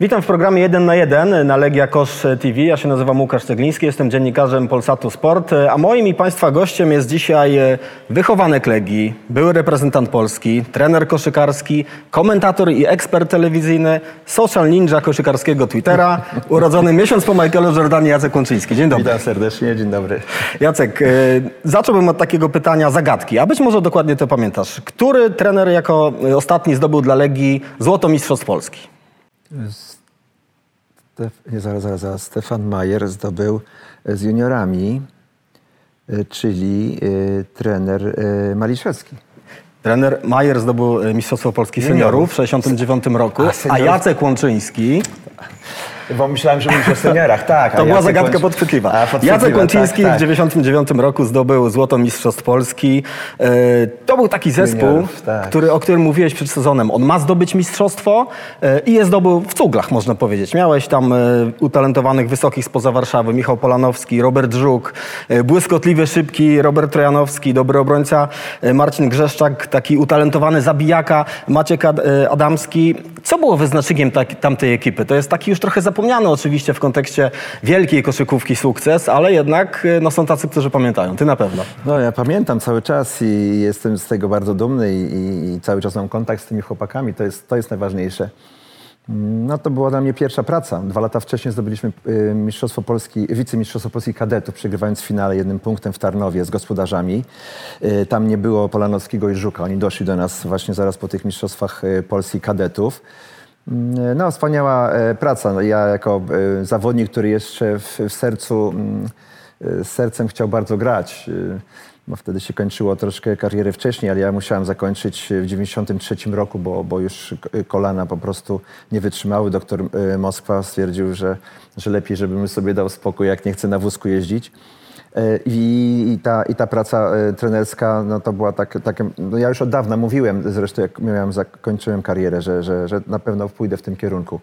Witam w programie 1 na 1 na Legia Kosz TV. Ja się nazywam Łukasz Cegliński, jestem dziennikarzem Polsatu Sport, a moim i Państwa gościem jest dzisiaj e, wychowanek Legii, były reprezentant Polski, trener koszykarski, komentator i ekspert telewizyjny, social ninja koszykarskiego Twittera, urodzony miesiąc po Michaelu Jordanie Jacek Łączyński. Dzień dobry. Witam serdecznie, dzień dobry. Jacek, e, zacząłbym od takiego pytania zagadki, a być może dokładnie to pamiętasz. Który trener jako e, ostatni zdobył dla Legii złoto Mistrzostw Polski? Stef, nie, zaraz, zaraz, zaraz. Stefan Majer zdobył z juniorami, y, czyli y, trener Maliszewski. Trener Majer zdobył e, Mistrzostwo Polski Seniorów w 1969 roku, A, a. Jacek Łączyński, Bo myślałem, że mówisz o seniorach, tak. to była zagadka podchwytliwa. A, podchwytliwa, Jacek Łączyński tak, w tak. 1999 roku zdobył Złoto Mistrzostw Polski. E, To był taki zespół, tak. który, o którym mówiłeś przed sezonem. On ma zdobyć mistrzostwo e, i je zdobył w cuglach, można powiedzieć. Miałeś tam e, utalentowanych wysokich spoza Warszawy, Michał Polanowski, Robert Żuk, błyskotliwy, szybki Robert Trojanowski, dobry obrońca Marcin Grzeszczak, taki utalentowany zabijaka Maciek Ad- Adamski. Co było wyznacznikiem tak, tamtej ekipy? To jest taki już trochę zapomniany oczywiście w kontekście wielkiej koszykówki sukces, ale jednak e, no, są tacy, którzy pamiętają. Ty na pewno. No ja pamiętam cały czas i jestem z tego bardzo dumny i, i, i cały czas mam kontakt z tymi chłopakami. To jest, to jest najważniejsze. No to była dla mnie pierwsza praca. Dwa lata wcześniej zdobyliśmy y, Mistrzostwo Polski, wicemistrzostwo Polski kadetów, przegrywając w finale jednym punktem w Tarnowie z gospodarzami. Y, Tam nie było Polanowskiego i Żuka. Oni doszli do nas właśnie zaraz po tych Mistrzostwach y, Polski kadetów. Mm, No, wspaniała e, praca. No, ja jako e, zawodnik, który jeszcze w, w sercu, mm, e, sercem chciał bardzo grać, bo wtedy się kończyło troszkę karierę wcześniej, ale ja musiałem zakończyć w 93 roku, bo, bo już k- kolana po prostu nie wytrzymały. Doktor e, Moskwa stwierdził, że, że lepiej, żebym sobie dał spokój, jak nie chcę na wózku jeździć. E, I, ta, I ta praca e, trenerska, no to była tak, takie, no ja już od dawna mówiłem, zresztą jak miałem, zakończyłem karierę, że, że, że na pewno pójdę w tym kierunku.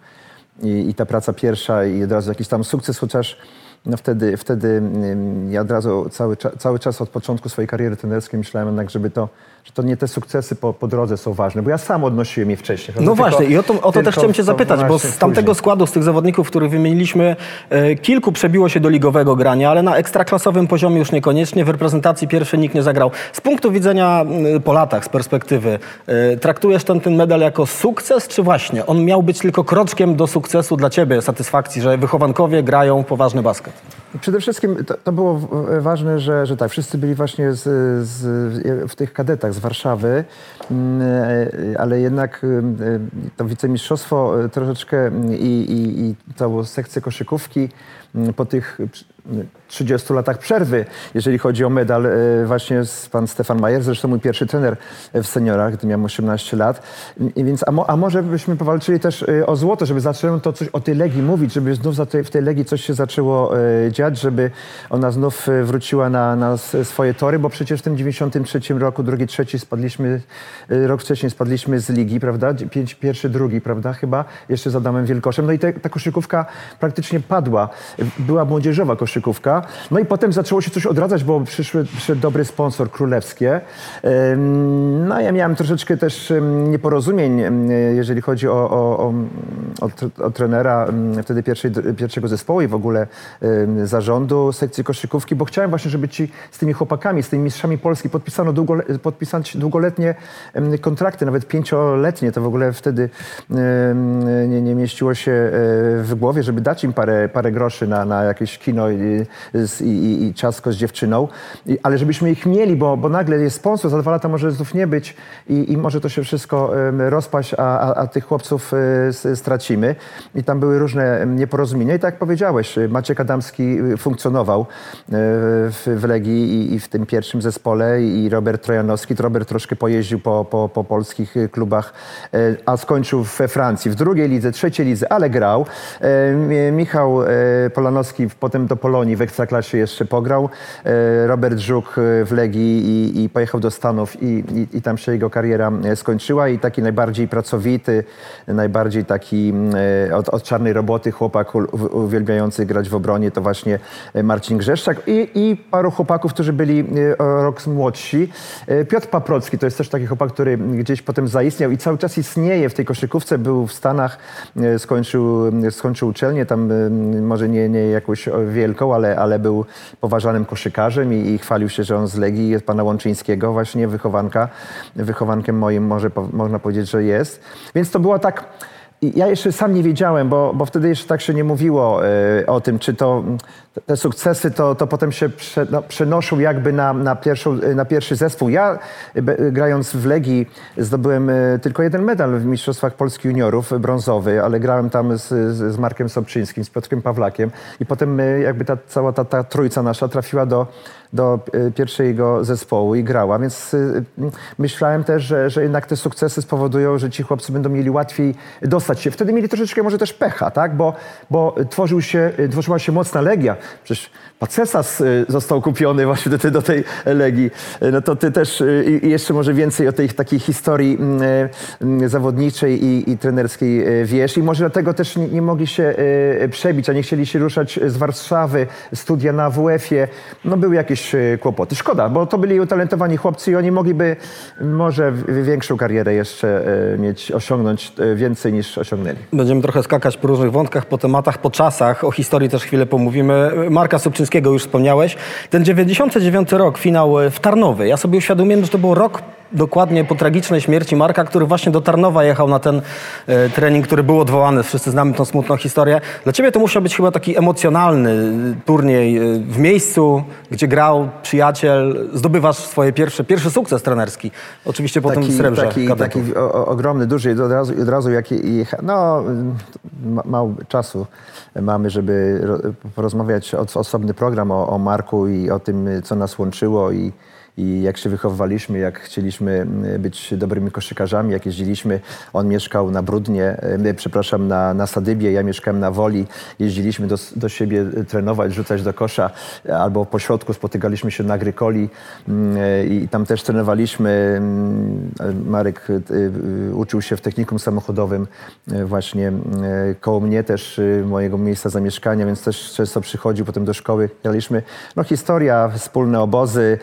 I, I ta praca pierwsza i od razu jakiś tam sukces, chociaż no wtedy, wtedy mm, ja od razu cały, cały czas od początku swojej kariery trenerskiej myślałem jednak, żeby to, że to nie te sukcesy po, po drodze są ważne, bo ja sam odnosiłem je wcześniej. No Tylko- właśnie, i o to, o to tylko też chciałem cię zapytać, bo z tamtego później. składu, z tych zawodników, których wymieniliśmy, e, kilku przebiło się do ligowego grania, ale na ekstraklasowym poziomie już niekoniecznie. W reprezentacji pierwszy nikt nie zagrał. Z punktu widzenia m, po latach, z perspektywy, e, traktujesz ten, ten medal jako sukces, czy właśnie on miał być tylko kroczkiem do sukcesu dla ciebie, satysfakcji, że wychowankowie grają poważny basket? Przede wszystkim to, to było ważne, że, że tak, wszyscy byli właśnie z, z, w tych kadetach z Warszawy, mm, ale jednak to wicemistrzostwo e, troszeczkę i, i, i całą sekcję koszykówki mm, po tych 30 latach przerwy, jeżeli chodzi o medal, e, właśnie pan Stefan Majer, zresztą mój pierwszy trener w seniorach, gdy miałem 18 lat. I więc, a, mo, a może byśmy powalczyli też e, o złoto, żeby zaczęło to coś o tej Legii mówić, żeby znów w tej Legii coś się zaczęło e, dziać, żeby ona znów wróciła na, na swoje tory, bo przecież w tym 93 roku, drugi, trzeci spadliśmy, rok wcześniej spadliśmy z ligi, prawda? Pięć, pierwszy, drugi, prawda? Chyba jeszcze z Adamem Wielkoszem. No i te, ta koszykówka praktycznie padła. Była młodzieżowa koszykówka. No i potem zaczęło się coś odradzać, bo przyszły, przyszedł dobry sponsor, królewskie. No ja miałem troszeczkę też nieporozumień, jeżeli chodzi o, o, o, o, tr- o trenera wtedy pierwszej, pierwszego zespołu i w ogóle zarządu sekcji koszykówki, bo chciałem właśnie, żeby ci z tymi chłopakami, z tymi mistrzami Polski podpisano długole, podpisać długoletnie kontrakty, nawet pięcioletnie. To w ogóle wtedy nie, nie mieściło się e, w głowie, żeby dać im parę, parę groszy na, na jakieś kino z- i, i, ciastko z dziewczyną, I, ale żebyśmy ich mieli, bo, bo nagle jest sponsor, za dwa lata może znów nie być i, i może to się wszystko rozpaść, a, a, a tych chłopców e, stracimy. I tam były różne nieporozumienia. I tak jak powiedziałeś, e, Maciek Adamski e, funkcjonował w, w Legii i, i w tym pierwszym zespole i Robert Trojanowski. To Robert troszkę pojeździł po, po, po polskich klubach, a skończył we Francji, w drugiej lidze, trzeciej lidze, ale grał. Mi- Michał Polanowski potem do Polonii w Ekstraklasie jeszcze pograł. E, Robert Żuk e, w Legii i, i pojechał do Stanów i, i, i tam się jego kariera e, skończyła i taki najbardziej pracowity, najbardziej taki od, od czarnej roboty chłopak uwielbiający grać w obronie to właśnie Marcin Grzeszczak i, paru chłopaków, którzy byli rok młodsi. Piotr Paprocki to jest też taki chłopak, który gdzieś potem zaistniał i cały czas istnieje w tej koszykówce. Był w Stanach, skończył, skończył uczelnię, tam może nie, nie jakąś wielką, ale, ale był poważanym koszykarzem i, i chwalił się, że on z Legii jest pana Łączyńskiego, właśnie wychowanka. Wychowankiem moim może, można powiedzieć, że jest. Więc to było tak... Ja jeszcze sam nie wiedziałem, bo, bo wtedy jeszcze tak się nie mówiło e, o tym, czy to te sukcesy to, to potem się prze, no, przenoszą jakby na, na, pierwszą, na pierwszy zespół. Ja be- grając w Legii zdobyłem e, tylko jeden medal w Mistrzostwach Polski Juniorów, e, brązowy, ale grałem tam z, z z Markiem Sobczyńskim, z Piotrkiem Pawlakiem i potem e, jakby ta cała ta, ta trójca nasza trafiła do, do e, pierwszego zespołu i grała, więc e, m, myślałem też, że, że jednak te sukcesy spowodują, że ci chłopcy będą mieli łatwiej dostać się. Wtedy mieli troszeczkę może też pecha, tak? bo, bo tworzył się, e, tworzyła się mocna legia. Przecież Pacesas został kupiony właśnie do, do tej legii. No to ty też i jeszcze może więcej o tej takiej historii mm, zawodniczej i, i trenerskiej wiesz i może dlatego też nie, nie mogli się przebić, a nie chcieli się ruszać z Warszawy, studia na WF-ie. No były jakieś e, kłopoty. Szkoda, bo to byli utalentowani chłopcy i oni mogliby może większą karierę jeszcze e, mieć, osiągnąć e, więcej niż osiągnęli. Będziemy trochę skakać po różnych wątkach, po tematach, po czasach. O historii też chwilę pomówimy. Marka Sobczyńskiego już wspomniałeś. Ten 99 rok, finał w Tarnowie. Ja sobie uświadomiłem, że to był rok dokładnie po tragicznej śmierci Marka, który właśnie do Tarnowa jechał na ten e, trening, który był odwołany. Wszyscy znamy tą smutną historię. Dla ciebie to musiał być chyba taki emocjonalny e, turniej e, w miejscu, gdzie grał przyjaciel. Zdobywasz swoje pierwsze, pierwszy sukces trenerski. Oczywiście po tym srebrze taki, kadetów. taki o, ogromny, duży. Od razu, od razu jak jecha, no, ma, mało czasu mamy, żeby ro, porozmawiać o, osobny program o, o Marku i o tym, co nas łączyło i, i jak się wychowywaliśmy, jak chcieliśmy być dobrymi koszykarzami, jak jeździliśmy. On mieszkał na Brudnie, e, przepraszam, na, na Sadybie, ja mieszkałem na Woli. Jeździliśmy do, do siebie trenować, rzucać do kosza, albo po środku spotykaliśmy się na Grykoli e, i tam też trenowaliśmy. Marek e, e, uczył się w technikum samochodowym e, właśnie e, koło mnie też e, mojego miejsca zamieszkania, więc też często przychodził potem do szkoły. Graliśmy, no historia, wspólne obozy,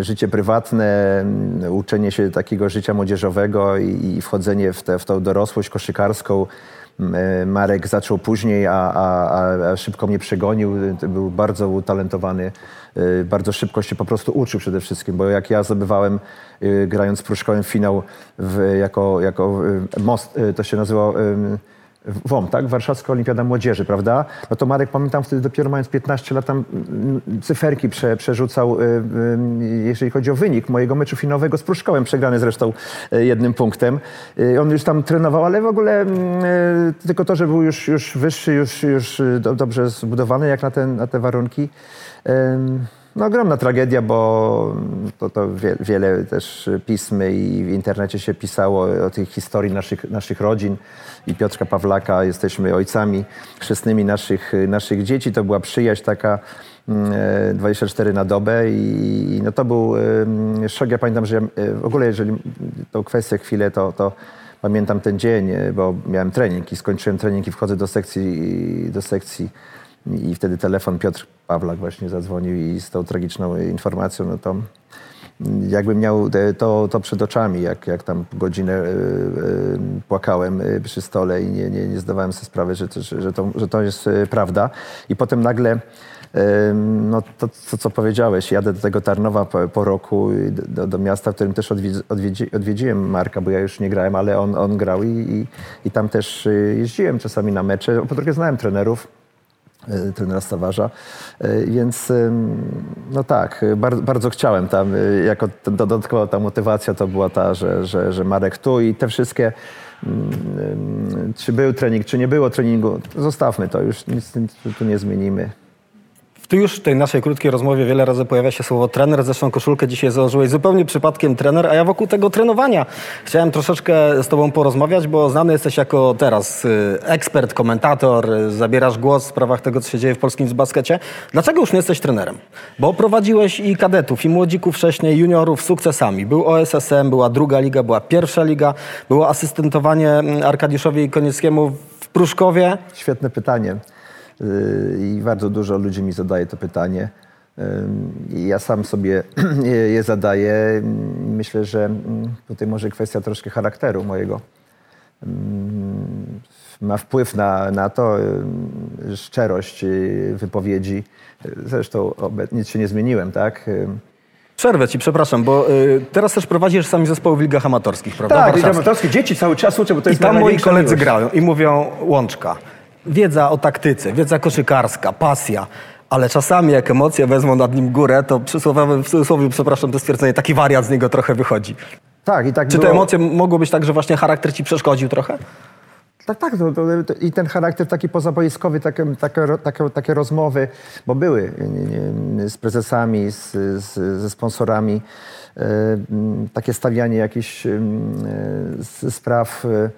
życie prywatne, uczenie się takiego życia młodzieżowego i, i wchodzenie w, tę w tą dorosłość koszykarską. Marek zaczął później, a, a, a- szybko mnie przegonił. Był bardzo utalentowany, e, bardzo szybko się po prostu uczył przede wszystkim, bo jak ja zdobywałem, e, grając z Pruszkowem finał w, jako, jako e, most, to się nazywało WOM, tak? Warszawska Olimpiada Młodzieży, prawda? No to Marek, pamiętam wtedy dopiero mając 15 lat, tam mm, cyferki prze, przerzucał, y, y, jeżeli chodzi o wynik mojego meczu finałowego z Pruszkowem, przegrany zresztą y, jednym punktem. On już tam trenował, ale w ogóle mm, tylko to, że był już, już wyższy, już, już do, dobrze zbudowany jak na, ten, na te warunki. No ogromna tragedia, bo to, to wie, wiele też pism i w internecie się pisało o tej historii naszych, naszych rodzin i Piotrka Pawlaka. Jesteśmy ojcami chrzestnymi naszych, naszych dzieci. To była przyjaźń taka mm, e, 24 na dobę i no to był szok. Ja pamiętam, że ja, e, w ogóle jeżeli tą kwestię chwilę, to, to pamiętam ten dzień, e, bo miałem trening i skończyłem trening i wchodzę do sekcji, do sekcji i wtedy telefon Piotr Pawlak właśnie zadzwonił i z tą tragiczną informacją, no to jakbym miał te- to, to przed oczami, jak, jak tam godzinę y, y, płakałem przy stole i nie, nie, nie zdawałem sobie sprawy, że, że, że, to, że to jest prawda. I potem nagle No to, to, co powiedziałeś, jadę do tego Tarnowa po, po roku do, do miasta, w którym też odwiedzi, odwiedzi, odwiedziłem Marka, bo ja już nie grałem, ale on, on grał i, i, i tam też jeździłem czasami na mecze. Po drugie znałem trenerów, trenera Stawarza, y, więc no tak, y, bardzo, bardzo chciałem tam, y, jako dodatkowa ta motywacja to była ta, że, że, że Marek tu i te wszystkie czy był trening, czy nie było treningu, zostawmy to, już nic tu nie zmienimy. Tu już w tej naszej krótkiej rozmowie wiele razy pojawia się słowo trener. Zresztą koszulkę dzisiaj założyłeś zupełnie przypadkiem trener, a ja wokół tego trenowania chciałem troszeczkę z tobą porozmawiać, bo znany jesteś jako teraz y, ekspert, komentator, zabierasz głos w sprawach tego, co się dzieje w polskim baskecie. Dlaczego już nie jesteś trenerem? Bo prowadziłeś i kadetów, i młodzików wcześniej, juniorów sukcesami. Był OSSM, była druga liga, była pierwsza liga, było asystentowanie mm, Arkadiuszowi Konieckiemu w Pruszkowie. Świetne pytanie. Yy, I bardzo dużo ludzi mi zadaje to pytanie. I Ja sam sobie je- zadaję. Myślę, że mm, tutaj może kwestia troszkę charakteru mojego. Mm, Ma wpływ na, na to yy, szczerość wypowiedzi. Zresztą nic się nie zmieniłem, tak? Przerwę ci, przepraszam, bo y, teraz też prowadzisz sami zespoły w ligach amatorskich, prawda? Tak, Warszawskich. amatorskie dzieci cały czas uczę, bo to I jest tam moi koledzy miłość. grają i mówią łączka. Wiedza o taktyce, wiedza koszykarska, pasja. Ale czasami jak emocje wezmą nad nim górę, to przysłowiowy, w cudzysłowie, przepraszam to stwierdzenie, taki wariat z niego trochę wychodzi. Tak, i tak Czy te było- emocje mogło być tak, że właśnie charakter ci przeszkodził trochę? Tak, tak. To, to, to, I ten charakter taki pozaboiskowy, takie, takie, takie, takie rozmowy, bo były z prezesami, z, z, ze sponsorami, e, takie stawianie jakichś e, spraw, e,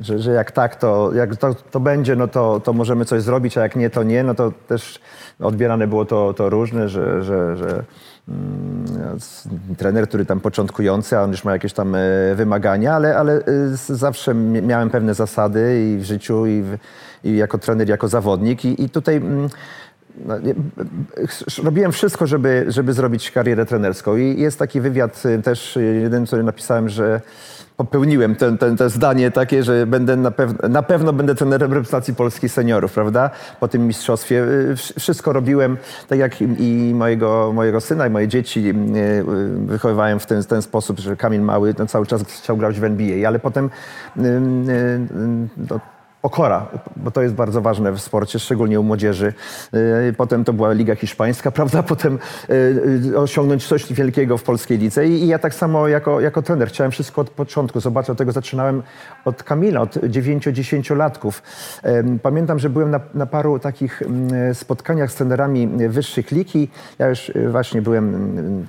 że, że jak tak, to jak to, to będzie, no to, to możemy coś zrobić, a jak nie, to nie. No to też odbierane było to, to różne, że, że, że mm, trener, który tam początkujący, a on już ma jakieś tam e, wymagania, ale, ale e, zawsze mia- miałem pewne zasady i w życiu, i, w, i jako trener, jako zawodnik. I, i tutaj mm, no, robiłem wszystko, żeby, żeby zrobić karierę trenerską. I jest taki wywiad e, też, jeden, który napisałem, że popełniłem ten, ten, to zdanie takie, że będę na, pew- na pewno będę trenerem reprezentacji Polski seniorów, prawda? Po tym mistrzostwie. Y, wsz- Wszystko robiłem, tak jak i- mojego, mojego syna i moje dzieci y, y, wychowywałem w ten, ten sposób, że Kamil Mały no, cały czas chciał grać w NBA, ale potem no, Pokora, bo to jest bardzo ważne w sporcie, szczególnie u młodzieży. Yy, Potem to była Liga Hiszpańska, prawda? Potem yy, yy, osiągnąć coś wielkiego w polskiej lidze. I ja tak samo jako, jako trener chciałem wszystko od początku. Zobaczę, od tego zaczynałem od Kamila, od 9-10 latków. Em, Pamiętam, że byłem na, na paru takich mm, spotkaniach z trenerami wyższych lig i ja już właśnie byłem mm,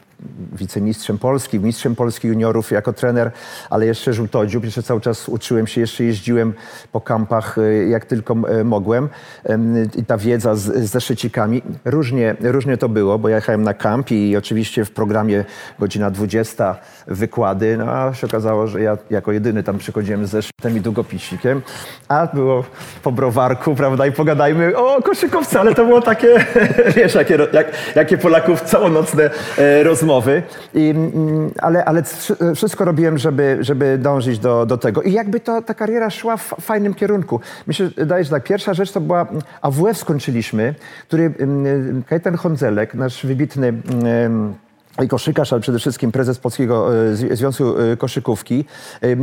wicemistrzem Polski, mistrzem Polski juniorów jako trener, ale jeszcze żółtodziób, jeszcze cały czas uczyłem się, jeszcze jeździłem po kampach y, jak tylko y, mogłem. Em, i ta wiedza z, z zeszycikami. Różnie, różnie to było, bo ja jechałem na kamp i oczywiście w programie godzina 20 wykłady, no a się okazało, że ja jako jedyny tam przychodziłem z zeszytem i długopisnikiem, a było po browarku, prawda, i pogadajmy o koszykówce, ale to było takie, wiesz, jakie, jak, jakie Polaków całonocne e, rozmowy, I, mm, ale, ale wszy- wszystko robiłem, żeby, żeby dążyć do, do tego. I jakby to, ta kariera szła w fajnym kierunku. Myślę, że tak, pierwsza rzecz to była AWF skończyliśmy, który mm, Kajetan Hondzelek, nasz wybitny mm, i koszykarz, ale przede wszystkim prezes Polskiego e, Zwi- Związku e, Koszykówki,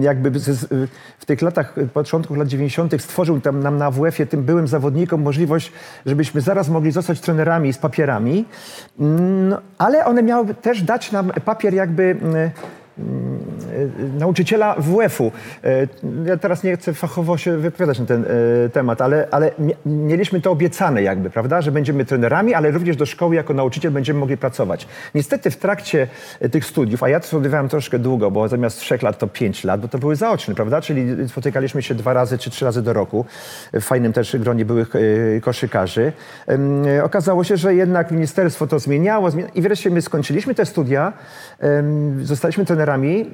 jakby w tych latach, e, początku lat 90. stworzył tam nam na AWF-ie, tym byłym zawodnikom możliwość, żebyśmy zaraz mogli zostać trenerami z papierami, Mm, ale one miały też dać nam papier jakby nauczyciela WF-u. E, Ja teraz nie chcę fachowo się wypowiadać na ten e, temat, ale, ale mie- mieliśmy to obiecane jakby, prawda, że będziemy trenerami, ale również do szkoły jako nauczyciel będziemy mogli pracować. Niestety w trakcie e, tych studiów, a ja to studiowałem troszkę długo, bo zamiast trzech lat to pięć lat, bo to były zaoczne, prawda, czyli spotykaliśmy się dwa razy czy trzy razy do roku w fajnym też gronie byłych koszykarzy. Okazało się, że jednak ministerstwo to zmieniało zmienia- i wreszcie my skończyliśmy te studia, zostaliśmy trenerami,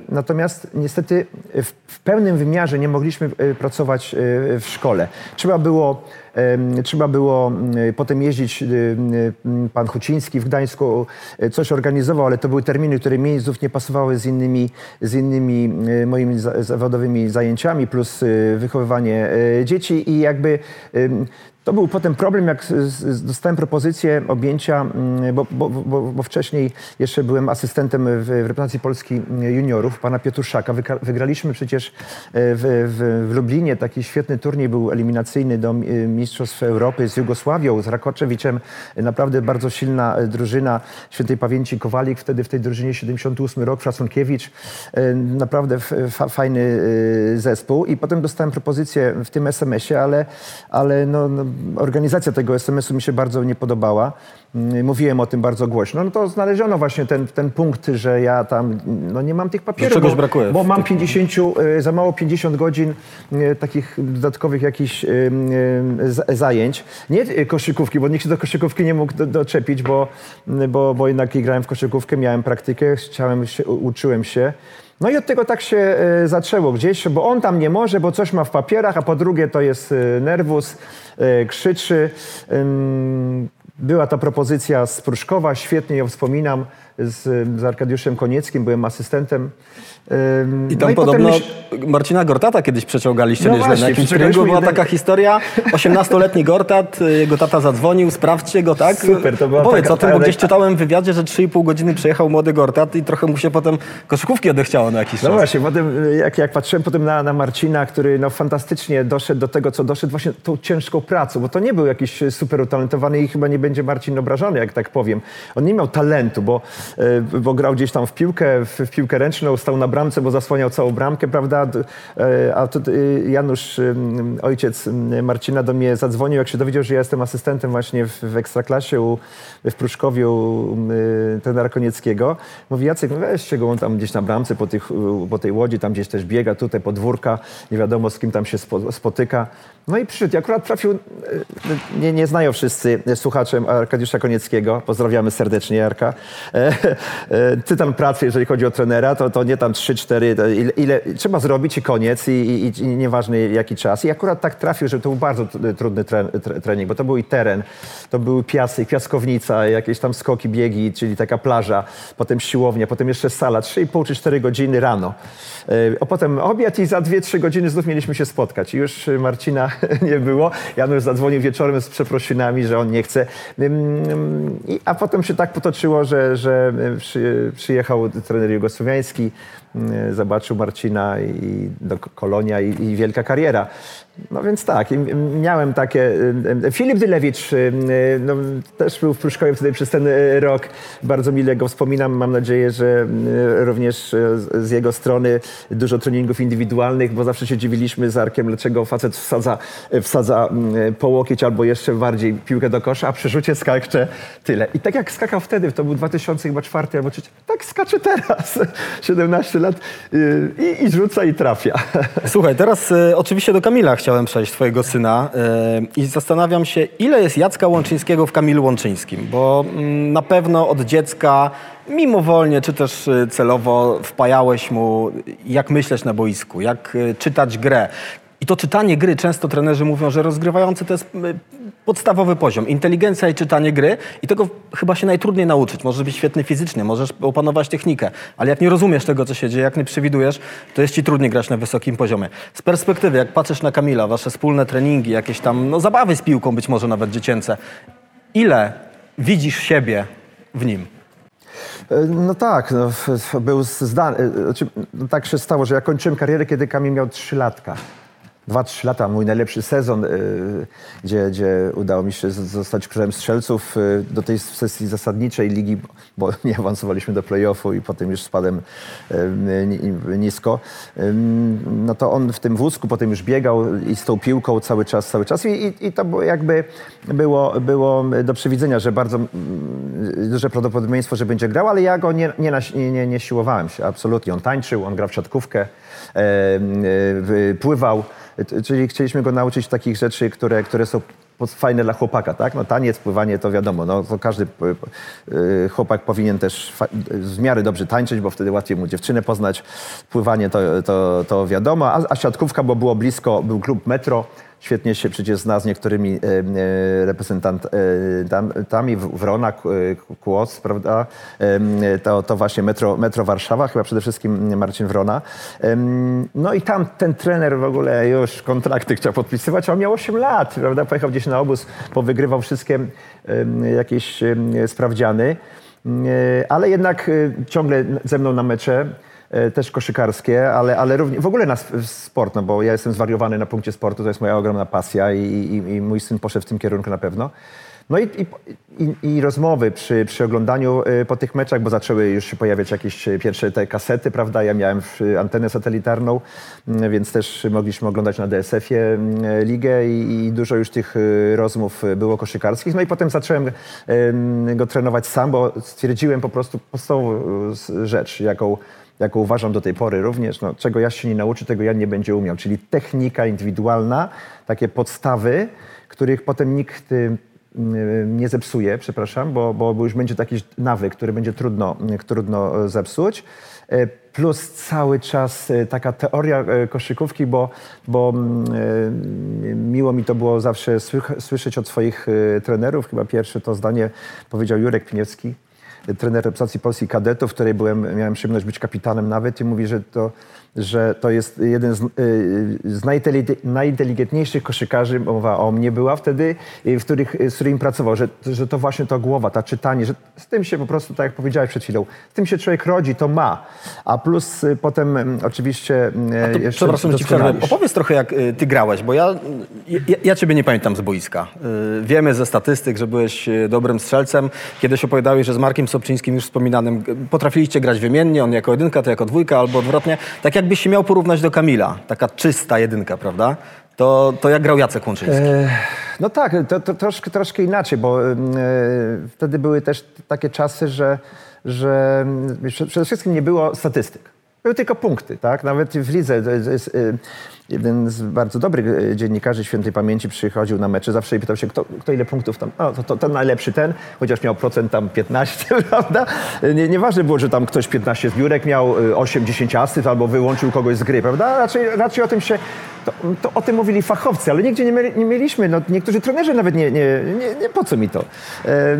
natomiast niestety w, w pełnym wymiarze nie mogliśmy e, pracować e, w szkole. Trzeba było, trzeba było potem jeździć, e, pan Huciński w Gdańsku coś organizował, ale to były terminy, które mi znów nie pasowały z innymi, z innymi moimi za- zawodowymi zajęciami, plus wychowywanie dzieci i jakby to był potem problem, jak dostałem propozycję objęcia, mm, bo, bo, bo, bo wcześniej jeszcze byłem asystentem w, reprezentacji Polski mm, juniorów, pana Piotrszaka. Wyka- Wygraliśmy przecież e, w, w, w Lublinie taki świetny turniej, był eliminacyjny do e, Mistrzostw Europy z Jugosławią, z Rakoczewiczem. Naprawdę bardzo silna e, drużyna świętej pamięci Kowalik, wtedy w tej drużynie 78 rok, Fracunkiewicz. E, Naprawdę fa, fajny zespół. I potem dostałem propozycję w tym SMS-ie, ale, ale no, no, organizacja tego SMS-u mi się bardzo nie podobała. Mm, Mówiłem o tym bardzo głośno. No to znaleziono właśnie ten, ten punkt, że ja tam no nie mam tych papierów. czegoś bo, brakuje Bo mam 50, e, za mało 50 godzin e, takich dodatkowych jakichś e, zajęć. Nie koszykówki, bo nikt się do koszykówki nie mógł do, doczepić, bo, bo, bo jednak grałem w koszykówkę, miałem praktykę, chciałem się, uczyłem się. No i od tego tak się zaczęło gdzieś, bo on tam nie może, bo coś ma w papierach, a po drugie to jest nerwus, krzyczy. Była ta propozycja z Pruszkowa, świetnie ją wspominam, z, z Arkadiuszem Konieckim, byłem asystentem. Ym, I tam no i podobno myśl- Marcina Gortata kiedyś przeciągaliście No nieźle. właśnie, na jakimś treningu była jeden- taka historia. 18-letni Gortat, y, jego tata zadzwonił, sprawdźcie go, tak? Super, to była Powiedz taka- o tym, bo gdzieś czytałem w wywiadzie, że 3,5 godziny przejechał młody Gortat i trochę mu się potem koszykówki odechciało na jakiś No czas. właśnie, potem y, jak, jak patrzyłem potem na, na Marcina, który no, fantastycznie doszedł do tego, co doszedł właśnie tą ciężką pracą, bo to nie był jakiś super utalentowany i chyba nie będzie Marcin obrażony, jak tak powiem. On nie miał talentu, bo, bo grał gdzieś tam w piłkę, w, piłkę ręczną, stał na bramce, bo zasłaniał całą bramkę, prawda? Y, A tu y, Janusz, ojciec Marcina do mnie zadzwonił, jak się dowiedział, że ja jestem asystentem właśnie w, w Ekstraklasie u, w Pruszkowiu u trenera Konieckiego. Mówi, Jacek, no weźcie go, on tam gdzieś na bramce po, tych, po tej łodzi, tam gdzieś też biega, tutaj podwórka, nie wiadomo z kim tam się spo, spotyka. No i przyszedł. Akurat trafił, nie, nie znają wszyscy słuchaczem Arkadiusza Konieckiego, pozdrawiamy serdecznie Jarka. E, e, Tytan pracy, jeżeli chodzi o trenera, to, to nie tam 3-4, to ile, ile trzeba zrobić i koniec i, i, i nieważny jaki czas. I akurat tak trafił, że to był bardzo tr- trudny tre, tre, trening, bo to był i teren, to były piasy, piaskownica, jakieś tam skoki, biegi, czyli taka plaża, potem siłownia, potem jeszcze sala, 3,5 czy 4 godziny rano. E, A potem obiad i za 2-3 godziny znów mieliśmy się spotkać. I już Marcina nie było. Janusz zadzwonił wieczorem z przeprosinami, że on nie chce. A potem się tak potoczyło, że, że przyjechał trener jugosłowiański, zobaczył Marcina i do Kolonia i, i wielka kariera. No więc tak, miałem takie... y, y, Filip Dylewicz y, y, no, też był w Pruszkowie wtedy przez ten y, rok. Bardzo mile go wspominam. Mam nadzieję, że y, również y, z jego strony dużo treningów indywidualnych, bo zawsze się dziwiliśmy z Arkiem, dlaczego facet wsadza, wsadza y, po łokieć albo jeszcze bardziej piłkę do kosza, a przy skacze tyle. I tak jak skakał wtedy, to był 2004 albo 3, tak skacze teraz. 17 lat y, i, i rzuca i trafia. Słuchaj, teraz e, oczywiście do Kamila chciałem przejść, twojego syna e, i zastanawiam się, ile jest Jacka Łączyńskiego w Kamilu Łączyńskim, bo mm, na pewno od dziecka mimowolnie czy też celowo wpajałeś mu, jak myśleć na boisku, jak czytać grę. I to czytanie gry, często trenerzy mówią, że rozgrywający to jest e, podstawowy poziom. Inteligencja i czytanie gry i tego chyba się najtrudniej nauczyć. Możesz być świetny fizycznie, możesz opanować technikę, ale jak nie rozumiesz tego, co się dzieje, jak nie przewidujesz, to jest ci trudniej grać na wysokim poziomie. Z perspektywy, jak patrzysz na Kamila, wasze wspólne treningi, jakieś tam no, zabawy z piłką, być może nawet dziecięce, ile widzisz siebie w nim? No tak, no, był zdany. Znaczy, no, tak się stało, że ja kończyłem karierę, kiedy Kamil miał 3 latka. Dwa, trzy lata, mój najlepszy sezon, y, gdzie, gdzie udało mi się zostać królem strzelców y, do tej sesji zasadniczej ligi, bo nie awansowaliśmy do playoffu i potem już spadłem y, ni- nisko. No to on w tym wózku potem już biegał i z tą piłką cały czas, cały czas i, i, i to jakby było, było do przewidzenia, że bardzo mm, duże prawdopodobieństwo, że będzie grał, ale ja go nie, nie, nie, nie, siłowałem się, absolutnie. On tańczył, on grał w siatkówkę, pływał, czyli chcieliśmy go nauczyć takich rzeczy, które, które są fajne dla chłopaka, tak? No taniec, pływanie to wiadomo, no to każdy y, chłopak powinien też w miarę dobrze tańczyć, bo wtedy łatwiej mu dziewczynę poznać. Pływanie to, to, to wiadomo, a, a siatkówka, bo było blisko, był klub Metro, świetnie się przecież zna z niektórymi e, e, reprezentantami, W- Wrona, e, Kłos, prawda? To, to właśnie metro, metro Warszawa, chyba przede wszystkim Marcin Wrona. No i tam ten trener w ogóle już kontrakty chciał podpisywać, a on miał 8 lat, prawda? Pojechał gdzieś na obóz, powygrywał wszystkie jakieś sprawdziany, e, ale jednak e, ciągle ze mną na mecze e, też koszykarskie, ale, ale również w ogóle na sport, no bo ja jestem zwariowany na punkcie sportu, to jest moja ogromna pasja i, i, i mój syn poszedł w tym kierunku na pewno. No i, i, i, rozmowy przy, przy oglądaniu y, po tych meczach, bo zaczęły już się pojawiać jakieś y, pierwsze te kasety, prawda? Ja miałem y, antenę satelitarną, y, więc też mogliśmy oglądać na DSF-ie y, ligę i, i dużo już tych rozmów było koszykarskich. No i potem zacząłem go trenować sam, bo stwierdziłem po prostu podstawową rzecz, jaką jaką uważam do tej pory również, no, czego ja się nie nauczy, tego ja nie będzie umiał, czyli technika indywidualna, takie podstawy, których potem nikt y, y, nie zepsuje, przepraszam, bo, bo już będzie taki nawyk, który będzie trudno, trudno y, zepsuć. Y, Plus cały czas y, taka teoria koszykówki, bo, bo mm, miło mi to było zawsze słyszeć od swoich trenerów. Chyba pierwsze to zdanie powiedział Jurek Piniewski, trener reprezentacji Polski kadetów, w której byłem, miałem przyjemność być kapitanem nawet i mówi, że to, że to jest jeden z, y, z najinteli- najinteligentniejszych koszykarzy, mowa o mnie była wtedy, y, w których, z którymi pracował, że, że to właśnie to głowa, ta czytanie, że z tym się po prostu, tak jak powiedziałeś przed chwilą, z tym się człowiek rodzi, to ma. A plus y, potem y, oczywiście y, To, jeszcze przepraszam, ci przerwę. Opowiedz trochę, jak y, ty grałeś, bo ja, ja, ja ciebie nie pamiętam z boiska. Y, Wiemy ze statystyk, że byłeś y, dobrym strzelcem. Kiedyś opowiadałeś, że z Markiem Sobczyńskim już wspominanym y, potrafiliście grać wymiennie, on jako jedynka, ty jako dwójka, albo odwrotnie. Tak jakbyś się miał porównać do Kamila, taka czysta jedynka, prawda? To, to jak grał Jacek Łączyński? E, No tak, to, to troszkę, troszkę inaczej, bo e, wtedy były też takie czasy, że, że prze- przede wszystkim nie było statystyk. Były tylko punkty, tak? Nawet w lidze e, jeden z bardzo dobrych e, dziennikarzy świętej pamięci przychodził na mecze zawsze i pytał się, kto, kto ile punktów tam, o, to, to ten najlepszy ten, chociaż miał procent tam 15, prawda? Nie, nieważne było, że tam ktoś 15 zbiórek miał, e, 8-10 asyst albo wyłączył kogoś z gry, prawda? Raczej, raczej o tym się, to, to o tym mówili fachowcy, ale nigdzie nie, mieli, nie mieliśmy, no, niektórzy trenerzy nawet nie, nie, nie, nie po co mi to. E,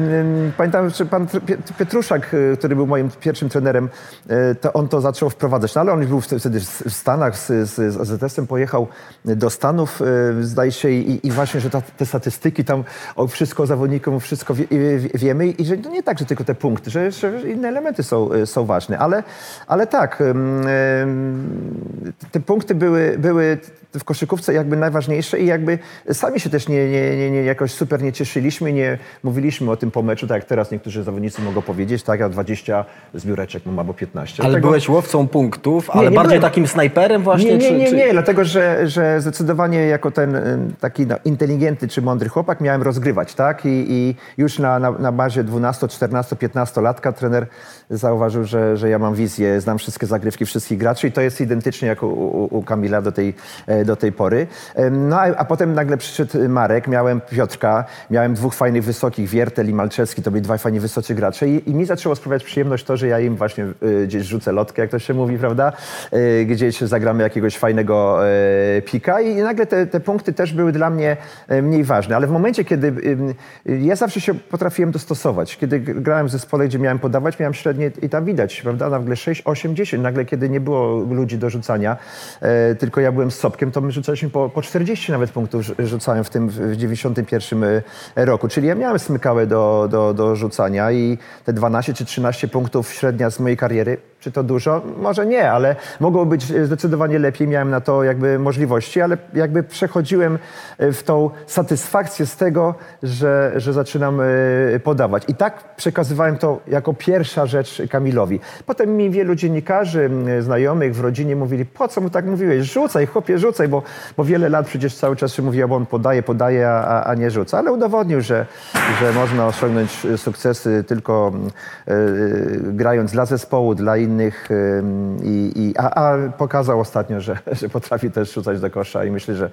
Pamiętam, że pan Pie- Pietruszak, e, który był moim pierwszym trenerem, e, to on to zaczął wprowadzać, no ale on już był wtedy w Stanach z, z, z AZS-em, pojechał do Stanów, e, zdaje się, i, i właśnie, że ta, te statystyki tam, o wszystko o zawodnikom, wszystko wie, wie, wiemy i że to nie tak, że tylko te punkty, że, że inne elementy są, e, są ważne, ale, ale tak, te punkty były, były w koszykówce jakby najważniejsze i jakby sami się też nie, nie, nie, nie jakoś super nie cieszyliśmy, nie mówiliśmy o tym po meczu, tak jak teraz niektórzy zawodnicy mogą powiedzieć, tak, ja 20 zbióreczek mam albo 15. Ale Dlatego- byłeś łowcą punktów, ale nie bardziej byłem. takim snajperem właśnie? nie, nie, czy, nie, czy... nie, dlatego że, że zdecydowanie jako ten ym, taki no, inteligentny czy mądry chłopak miałem rozgrywać, tak? I, i już na, na, na bazie 12, 14, 15 latka trener zauważył, że, że ja mam wizję, znam wszystkie zagrywki wszystkich graczy i to jest identycznie jak u, u, u Kamila do tej, e, do tej pory. No a, a potem nagle przyszedł Marek, miałem Piotrka, miałem dwóch fajnych, wysokich, Wiertel i Malczewski, to byli dwaj fajni, wysocy gracze i, i mi zaczęło sprawiać przyjemność to, że ja im właśnie y, gdzieś rzucę lotkę, jak to się mówi, prawda? Y, gdzieś zagramy jakiegoś fajnego pika i nagle te, te punkty też były dla mnie mniej ważne, ale w momencie, kiedy ja zawsze się potrafiłem dostosować. Kiedy grałem w zespole, gdzie miałem podawać, miałem średnie i tam widać, prawda? Nagle 6, 8, 10. Nagle, kiedy nie było ludzi do rzucania, e, tylko ja byłem z Sobkiem, to my rzucaliśmy po, po 40 nawet punktów rzu- rzucałem w tym w w 91 e, roku. Czyli ja miałem smykałe do, do, do rzucania i te 12 czy 13 punktów średnia z mojej kariery, czy to dużo? Może nie, ale mogło być e, zdecydowanie lepiej. Miałem na to jakby możliwości, ale jakby przechodziłem e, w tą satysfakcję z tego, że, że zaczynam e, podawać. I tak przekazywałem to jako pierwsza rzecz Kamilowi. Potem mi wielu dziennikarzy, znajomych w rodzinie mówili, po co mu tak mówiłeś? Rzucaj, chłopie, rzucaj, bo, bo wiele lat przecież cały czas się mówiło, bo on podaje, podaje, a, a- nie rzuca. Ale udowodnił, że, że można osiągnąć sukcesy tylko e, grając dla zespołu, dla innych. E, i, i, a, a pokazał ostatnio, że, że potrafi też rzucać do kosza i myślę, że,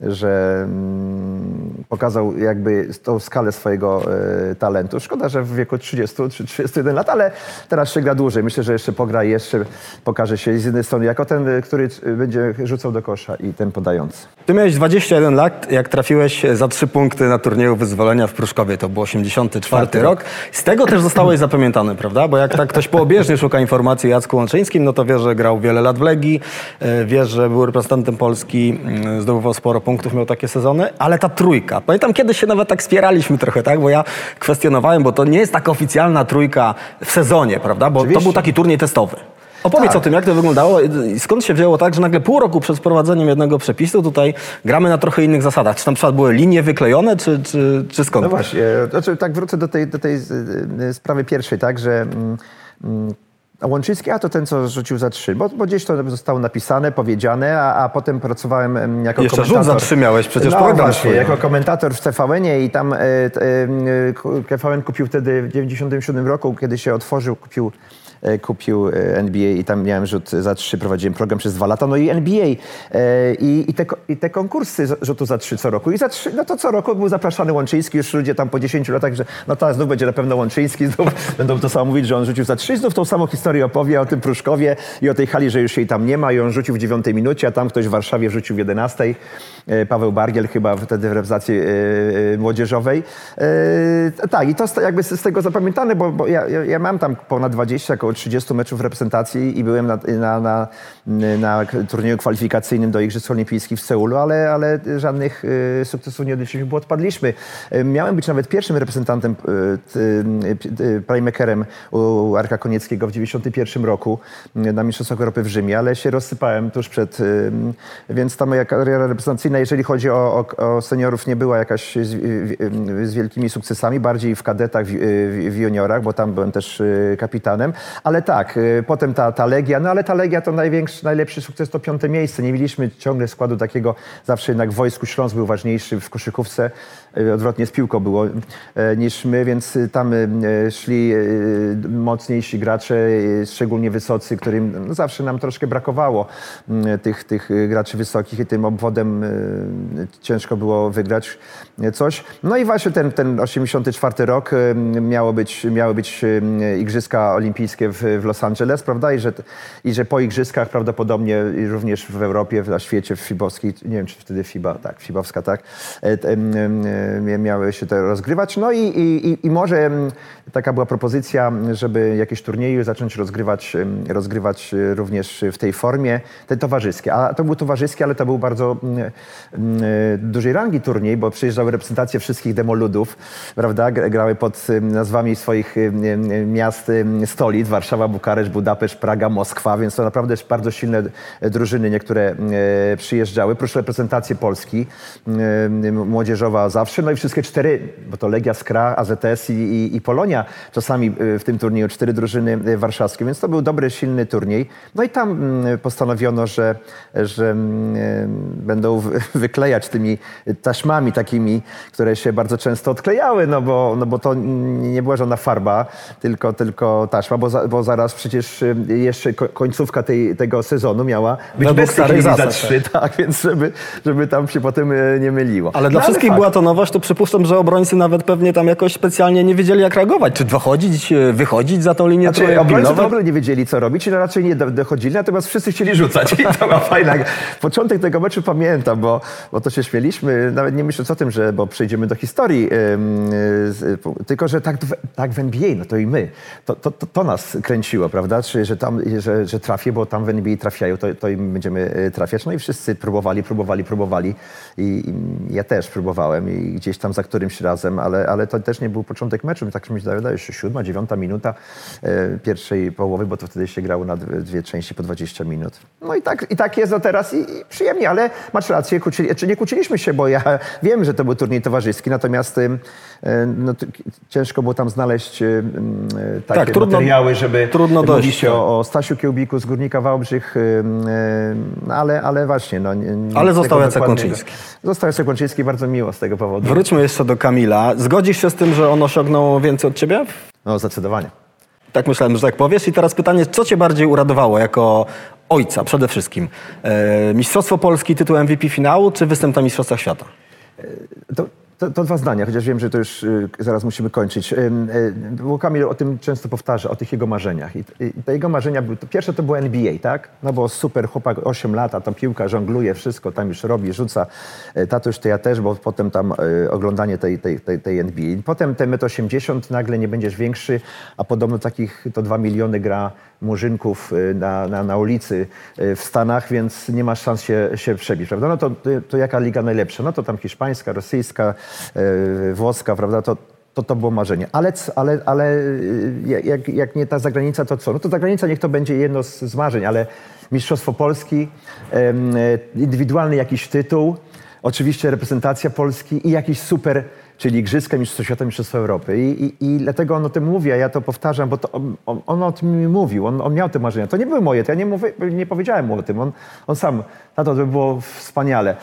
że mm, pokazał jakby tą skalę swojego e, talentu. Szkoda, że w wieku 30 czy 31 lat, ale teraz się gra dłużej. Myślę, że jeszcze pogra i jeszcze pokaże się z jednej strony jako ten, e, który będzie rzucał do kosza i ten podający. Ty miałeś 21 lat, jak trafiłeś za trzy punkty na turnieju wyzwolenia w Pruszkowie. To był 84 rok. Z tego też zostałeś zapamiętany, prawda? Bo jak tak ktoś poobieżnie szuka informacji o Jacku Łączyńskim, no to wie, że grał wiele lat w Legii, e, wie, że był reprezentantem Polski, mm, zdobywał sporo punktów, miał takie sezony, ale ta trójka. Pamiętam, kiedyś się nawet tak spieraliśmy trochę, tak? Bo ja kwestionowałem, bo to nie jest taka oficjalna trójka w sezonie, prawda? Bo to Oczywiście. był taki turniej testowy. Opowiedz Tak. o tym, jak to wyglądało i skąd się wzięło tak, że nagle pół roku przed wprowadzeniem jednego przepisu tutaj gramy na trochę innych zasadach. Czy tam przykład były linie wyklejone, czy, czy, czy skąd? No właśnie, znaczy, tak wrócę do tej, do tej y, sprawy pierwszej, tak, że mm, mm, a Łączyński, a to ten, co rzucił za trzy, bo, bo gdzieś to zostało napisane, powiedziane, a, a potem pracowałem em, jako Jeszcze rzut komentator. za trzy miałeś, przecież no, program właśnie, jako komentator w TVN-ie i tam e, t- e, TVN kupił wtedy w 97 roku, kiedy się otworzył, kupił kupił e, NBA i tam miałem rzut za trzy, prowadziłem program przez dwa lata, no i NBA e, i, i, te, i te konkursy rzutu za trzy co roku i za trzy, no to co roku był zapraszany Łączyński, już ludzie tam po 10 latach, że no tak, znów będzie na pewno Łączyński, znów będą to samo mówić, że on rzucił za trzy, znów tą samą historię opowie o tym Pruszkowie i o tej hali, że już jej tam nie ma i on rzucił w dziewiątej minucie, a tam ktoś w Warszawie rzucił w 11. E, Paweł Bargiel chyba wtedy w reprezentacji e, e, młodzieżowej. E, tak, i to jakby z tego zapamiętane, bo, bo ja, ja, mam tam ponad 20, około 30 meczów reprezentacji i byłem na, na, na, na turnieju kwalifikacyjnym do Igrzysk Olimpijskich w Seulu, ale, ale żadnych e, sukcesów nie odnieśliśmy, bo odpadliśmy. E, Miałem być nawet pierwszym reprezentantem, e, playmakerem u Arka Konieckiego w 91 roku na Mistrzostwach Europy w Rzymie, ale się rozsypałem tuż przed, więc ta moja kariera reprezentacyjna, jeżeli chodzi o, o, o seniorów, nie była jakaś z, z wielkimi sukcesami, bardziej w kadetach, w, w, juniorach, bo tam byłem też kapitanem, ale tak, e, potem ta, ta Legia, no ale ta Legia to największy, najlepszy sukces to piąte miejsce. Nie mieliśmy ciągle składu takiego, zawsze jednak w Wojsku Śląsk był ważniejszy, w koszykówce odwrotnie z piłką było e, niż my, więc e, tam e, szli e, mocniejsi gracze, e, szczególnie wysocy, którym no, zawsze nam troszkę brakowało m, tych, tych e, graczy wysokich i tym obwodem e, ciężko było wygrać e, coś. No i właśnie ten, ten 84 rok e, miało być, miały być e, Igrzyska Olimpijskie w, w Los Angeles, prawda? I że, I że po Igrzyskach prawdopodobnie również w Europie, na świecie, w Fibowskiej, nie wiem czy wtedy Fiba, tak, Fibowska, tak, e, e, miały się to rozgrywać. No i, i, i- może em, taka była propozycja, żeby jakieś turnieje zacząć rozgrywać, rozgrywać e, również w tej formie, te towarzyskie. A to był towarzyski, ale to był bardzo mm, mm, e, dużej rangi turniej, bo przyjeżdżały reprezentacje wszystkich demoludów, prawda? Gra- Grały pod nazwami swoich miast, stolic, Warszawa, Bukareszt, Budapeszt, Praga, Moskwa, więc to naprawdę bardzo silne e, drużyny niektóre przyjeżdżały, plus reprezentacje Polski, młodzieżowa zawsze, no i wszystkie cztery, bo to Legia, Skra, AZS i, i, i Polonia, czasami e, w tym turnieju cztery drużyny e, warszawskie, więc to był dobry, silny turniej. No i tam mm, postanowiono, że, że mm, e, będą wy- wyklejać tymi taśmami takimi, które się bardzo często odklejały, no bo, no bo to nie była żadna farba, tylko, tylko taśma, bo, za, bo zaraz przecież jeszcze ko- końcówka tej, tego sezonu miała być Według bez starych zasad, trzy, tak, więc żeby, żeby tam się potem nie myliło. Ale dla No, wszystkich była to nowość, to przypuszczam, że obrońcy nawet pewnie tam jakoś specjalnie nie wiedzieli jak reagować. Czy dochodzić, e, wychodzić za tą linię, Znaczy, obrońcy w pilnować? ogóle nie wiedzieli, co robić, i raczej nie do- dochodzili, natomiast wszyscy chcieli rzucać. I to była fajna. Początek tego meczu pamiętam, bo, bo to się śmieliśmy, nawet nie myśląc o tym, że bo przejdziemy do historii, y, tylko że tak, w- tak w NBA, no to i my. To, to, to, to nas kręciło, prawda? Czy, że, tam, że, że trafię, bo tam w NBA trafiają, to, to im będziemy y, trafiać. No i wszyscy próbowali, próbowali, próbowali. I, i ja też próbowałem i gdzieś tam za którymś razem, ale, ale to też nie był początek meczu. Tak mi wydaje, że siódma, dziewiąta minuta e, pierwszej połowy, bo to wtedy się grało na dwie, części po 20 minut. No i tak, i tak jest no teraz i, i przyjemnie, ale masz rację, kłócili, czy nie kłóciliśmy się, bo ja wiem, że to był turniej towarzyski, natomiast e, no, ciężko było tam znaleźć e, takie Tak, trudno- materiały, żeby trudno mówić dojść, się o, o Stasiu Kiełbiku z Górnika Wałbrzych, no, ale, ale właśnie. No, Ale został Jacek Łączyński. Został Jacek Łączyński, bardzo miło z tego powodu. Wróćmy jeszcze do Kamila. Zgodzisz się z tym, że on osiągnął więcej od ciebie? No zdecydowanie. Tak myślałem, że tak powiesz. I teraz pytanie, co cię bardziej uradowało jako ojca przede wszystkim? E, mistrzostwo Polski, tytuł MVP finału, czy występ na Mistrzostwach Świata? To, to, to dwa zdania, chociaż wiem, że to już y, zaraz musimy kończyć. Ym, y, Bo Kamil o tym często powtarza, o tych jego marzeniach. I, te jego marzenia, były, pierwsze to było NBA, tak? No bo super, chłopak 8 lat, a tam piłka żongluje, wszystko tam już robi, rzuca. Y, Tatuś to ja też, bo potem tam y, oglądanie tej, tej, tej, tej NBA. Potem te 1,80 m, nagle nie będziesz większy, a podobno takich to 2 miliony gra murzynków y, na, na, na ulicy y, w Stanach, więc nie masz szans się, się przebić, prawda? No to, to jaka liga najlepsza? No to tam hiszpańska, rosyjska, y, włoska, prawda? To to, to było marzenie. Ale, ale, ale y, jak, jak nie ta zagranica, to co? No to zagranica niech to będzie jedno z, z marzeń, ale Mistrzostwo Polski, indywidualny jakiś tytuł, oczywiście reprezentacja Polski i jakiś super, czyli Igrzyska, Mistrzostwo Świata, Mistrzostwo Europy. I, i, I dlatego on o tym mówi, a ja to powtarzam, bo to on, on, o tym mi mówił, on, on miał te marzenia. To nie były moje, to ja nie, mówię, nie powiedziałem mu o tym. On, on sam, tato, to by było wspaniale.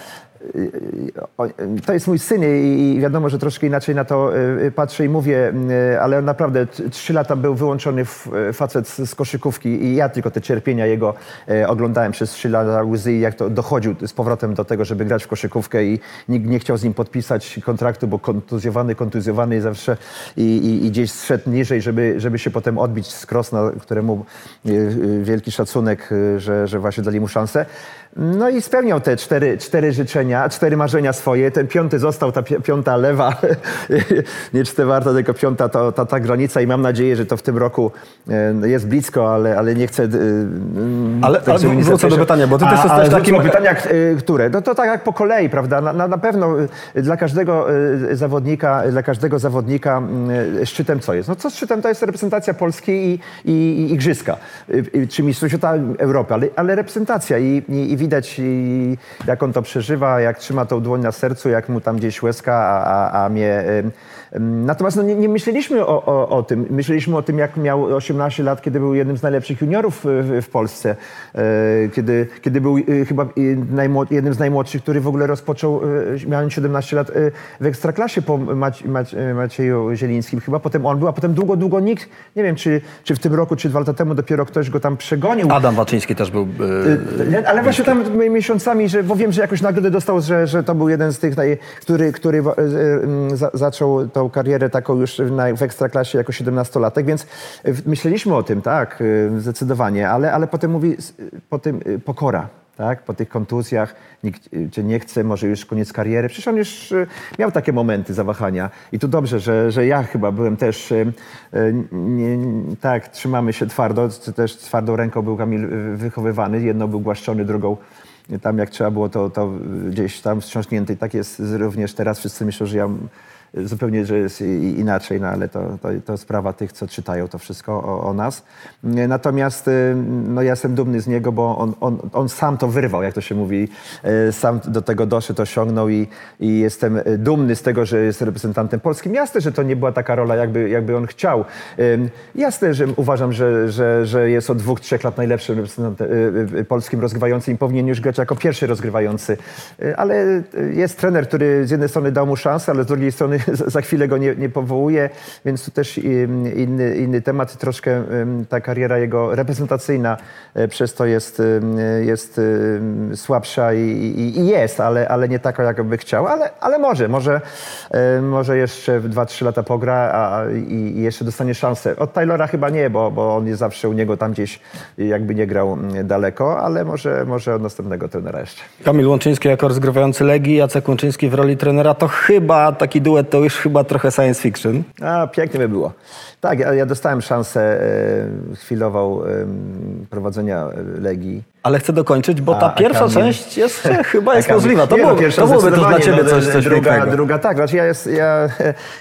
O, To jest mój syn i wiadomo, że troszkę inaczej na to y, patrzę i mówię, y, ale on naprawdę trzy lata był wyłączony facet z koszykówki i ja tylko te cierpienia jego y, oglądałem przez trzy lata łzy i jak to dochodził z powrotem do tego, żeby grać w koszykówkę i nikt nie chciał z nim podpisać kontraktu, bo kontuzjowany, kontuzjowany zawsze i, i, i gdzieś zszedł niżej, żeby, żeby się potem odbić z Krosna, któremu y, y, wielki szacunek, y, że, że właśnie dali mu szansę. No i spełniał te cztery, cztery życzenia, cztery marzenia swoje. Ten piąty został, ta pi- piąta lewa, nie cztewarta, tylko piąta to, ta, ta granica i mam nadzieję, że to w tym roku e, jest blisko, ale, ale nie chcę... e, mm, Ale- ale żeby nie wrócę do zapytać- pytania, bo ty A, też jesteś ale takim- do pytania, e, które? No to tak jak po kolei, prawda? Na, na, pewno dla każdego zawodnika, dla każdego zawodnika szczytem co jest? No co szczytem to jest reprezentacja Polski i, i, i Igrzyska, czy Mistrzostwo Świata Europy, ale, ale reprezentacja i, i, i widać jak on to przeżywa, jak trzyma tą dłoń na sercu, jak mu tam gdzieś łezka, a, a, a mnie... Natomiast no, nie, nie myśleliśmy o, o, o tym. Myśleliśmy o tym, jak miał 18 lat, kiedy był jednym z najlepszych juniorów w, w Polsce. E, kiedy, kiedy był e, chyba e, najmłod, jednym z najmłodszych, który w ogóle rozpoczął, miałem 17 lat, w Ekstraklasie po Mac, Mac, Macieju Zielińskim. Chyba potem on był, a potem długo, długo nikt, nie wiem, czy, czy w tym roku, czy dwa lata temu dopiero ktoś go tam przegonił. Adam Waczyński też był... y, Nie, Ale właśnie tam miesiącami, że, bo wiem, że jakoś nagrodę dostał, że, że to był jeden z tych, który, który zaczął tą karierę taką już na, w ekstraklasie jako 17-latek, więc e, myśleliśmy o tym, tak, e, zdecydowanie, ale, ale potem mówi, s- potem e, pokora. Tak, po tych kontuzjach, nikt e, cię nie chce, może już koniec kariery. Przecież on już e, miał takie momenty zawahania. I tu dobrze, że, że ja chyba byłem też, e, e, nie, tak, trzymamy się twardo, też twardą ręką był Kamil e, wychowywany. Jedno był głaszczony, drugą tam jak trzeba było, to, to gdzieś tam wstrząśnięty. I tak jest również teraz. Wszyscy myślą, że ja zupełnie, że jest inaczej, no ale to, to, to sprawa tych, co czytają to wszystko o, o nas. Natomiast y, no, ja jestem dumny z niego, bo on, on, on sam to wyrwał, jak to się mówi. Y, Sam do tego doszedł, osiągnął i, i jestem y, dumny z tego, że jest reprezentantem polskim. Jasne, że to nie była taka rola, jakby, jakby on chciał. Jasne, że uważam, że, że, że jest od dwóch, trzech lat najlepszym reprezentantem polskim rozgrywającym i powinien już grać jako pierwszy rozgrywający. Ale jest trener, który z jednej strony dał mu szansę, ale z drugiej strony za- chwilę go nie, nie powołuje, więc tu też inny, inny temat. Troszkę ta kariera jego reprezentacyjna y, przez to jest, jest słabsza i, i, i jest, ale, ale nie taka, jakby chciał. Ale, ale może, może, y, może jeszcze w 2-3 lata pogra a, i, jeszcze dostanie szansę. Od Taylora chyba nie, bo, bo on jest zawsze u niego tam gdzieś jakby nie grał daleko, ale może, może od następnego trenera jeszcze. Kamil Łączyński jako rozgrywający Legii, Jacek Łączyński w roli trenera, to chyba taki duet to już chyba trochę science fiction. A, pięknie by było. Tak, ja, ja dostałem szansę e, chwilową e, prowadzenia e, Legii. Ale chcę dokończyć, bo ta a pierwsza część jest, chyba jest możliwa. To, no, było, pierwsza to byłoby też dla ciebie no, coś, coś druga, pięknego. druga, tak. Znaczy ja, jest, ja,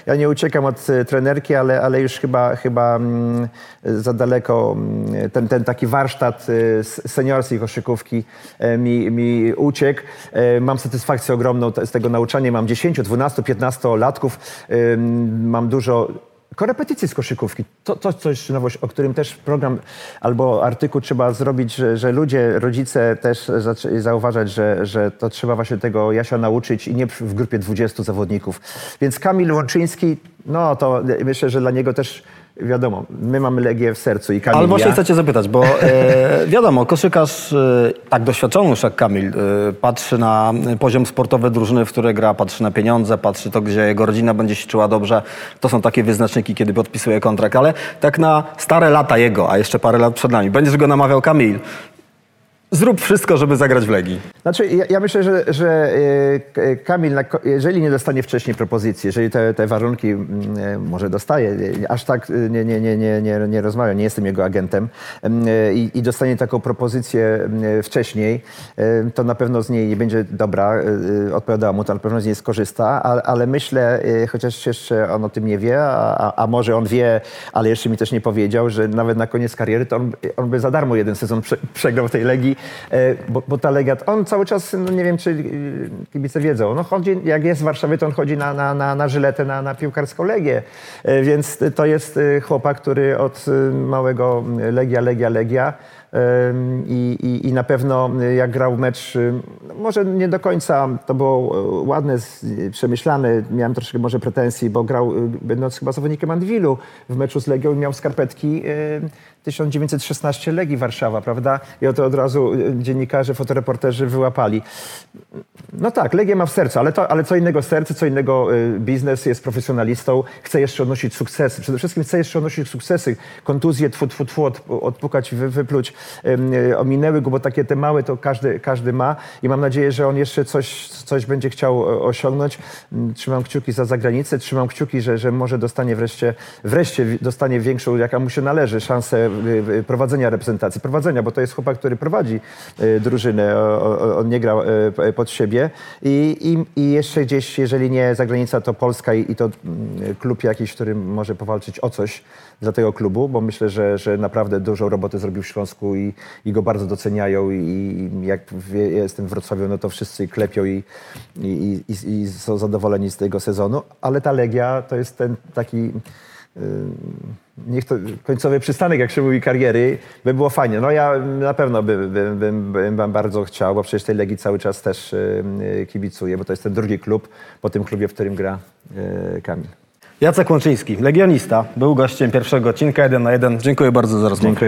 ja nie uciekam od e, trenerki, ale, ale już chyba, chyba mm, za daleko mm, ten, ten taki warsztat e, seniorskiej koszykówki e, mi, mi uciekł. E, Mam satysfakcję ogromną z tego nauczania. Mam 10, 12, 15 latków. Mam dużo Korepetycje z koszykówki. To, to coś nowość, o którym też program albo artykuł trzeba zrobić, że, że ludzie, rodzice też zauważać, że, że to trzeba właśnie tego Jasia nauczyć i nie w grupie 20 zawodników. Więc Kamil Łączyński, no to myślę, że dla niego też wiadomo, my mamy Legię w sercu i Kamil Ale właśnie ja. chcę cię zapytać, bo e, wiadomo, koszykarz e, tak doświadczony już jak Kamil e, patrzy na poziom sportowy drużyny, w której gra, patrzy na pieniądze, patrzy to, gdzie jego rodzina będzie się czuła dobrze. To są takie wyznaczniki, kiedy podpisuje kontrakt. Ale tak na stare lata jego, a jeszcze parę lat przed nami, będziesz go namawiał Kamil. Zrób wszystko, żeby zagrać w Legii. Znaczy, ja, ja myślę, że, że e, K- Kamil, jeżeli nie dostanie wcześniej propozycji, jeżeli te, te warunki mm, e, może dostaje, e, aż tak e, nie, nie, nie, nie, nie, nie rozmawiam, nie jestem jego agentem em, e, i, i dostanie taką propozycję m, e, wcześniej, e, to na pewno z niej nie będzie dobra, e, e, odpowiadała mu, to na pewno z niej skorzysta, a, ale myślę, e, chociaż jeszcze on o tym nie wie, a, a, może on wie, ale jeszcze mi też nie powiedział, że nawet na koniec kariery to on, on by za darmo jeden sezon prze, przegrał w tej Legii, e, bo, bo ta Legia, on cały czas, no nie wiem czy e, kibice wiedzą, no chodzi, jak jest w Warszawie, to on chodzi na, na, na, na żyletę, na, na piłkarską Legię, E, więc to jest e, chłopak, który od e, małego e, Legia, Legia, Legia. I, i, I na pewno jak grał mecz, no może nie do końca to było ładne, przemyślane. Miałem troszkę może pretensji, bo grał, będąc chyba zawodnikiem Anwilu w meczu z Legią miał skarpetki 1916 Legii Warszawa, prawda? I to od razu y, dziennikarze, fotoreporterzy wyłapali. No tak, Legia ma w sercu, ale, to, ale co innego serce, co innego y, biznes, jest profesjonalistą, chce jeszcze odnosić sukcesy. Przede wszystkim chce jeszcze odnosić sukcesy. Kontuzje, tfu, tfu, tfu, od, odpukać, wy, wypluć, y, ominęły go, bo takie te małe to każdy, każdy ma i mam nadzieję, że on jeszcze coś, coś będzie chciał e, osiągnąć. Mm, Trzymam kciuki za zagranicę, trzymam kciuki, że, że może dostanie wreszcie, wreszcie dostanie większą, jaka mu się należy, szansę prowadzenia reprezentacji. Prowadzenia, bo to jest chłopak, który prowadzi y, drużynę, on nie gra y, pod siebie I, i, i jeszcze gdzieś, jeżeli nie zagranica, to Polska i, i to mm, klub jakiś, który może powalczyć o coś dla tego klubu, bo myślę, że, że naprawdę dużą robotę zrobił w Śląsku i, i go bardzo doceniają i, i jak wie, jestem w Wrocławiu, no to wszyscy klepią i, i, i, i są zadowoleni z tego sezonu, ale ta Legia to jest ten taki y, niech to końcowy przystanek, jak się mówi, kariery, by było fajnie. No ja na pewno bym, bym, bym, bym, bym bardzo chciał, bo przecież tej Legii cały czas też y, y, kibicuję, bo to jest ten drugi klub po tym klubie, w którym gra Kamil. Jacek Łączyński, legionista, był gościem pierwszego odcinka 1 na 1. Dziękuję bardzo za rozmowę. Dziękuję.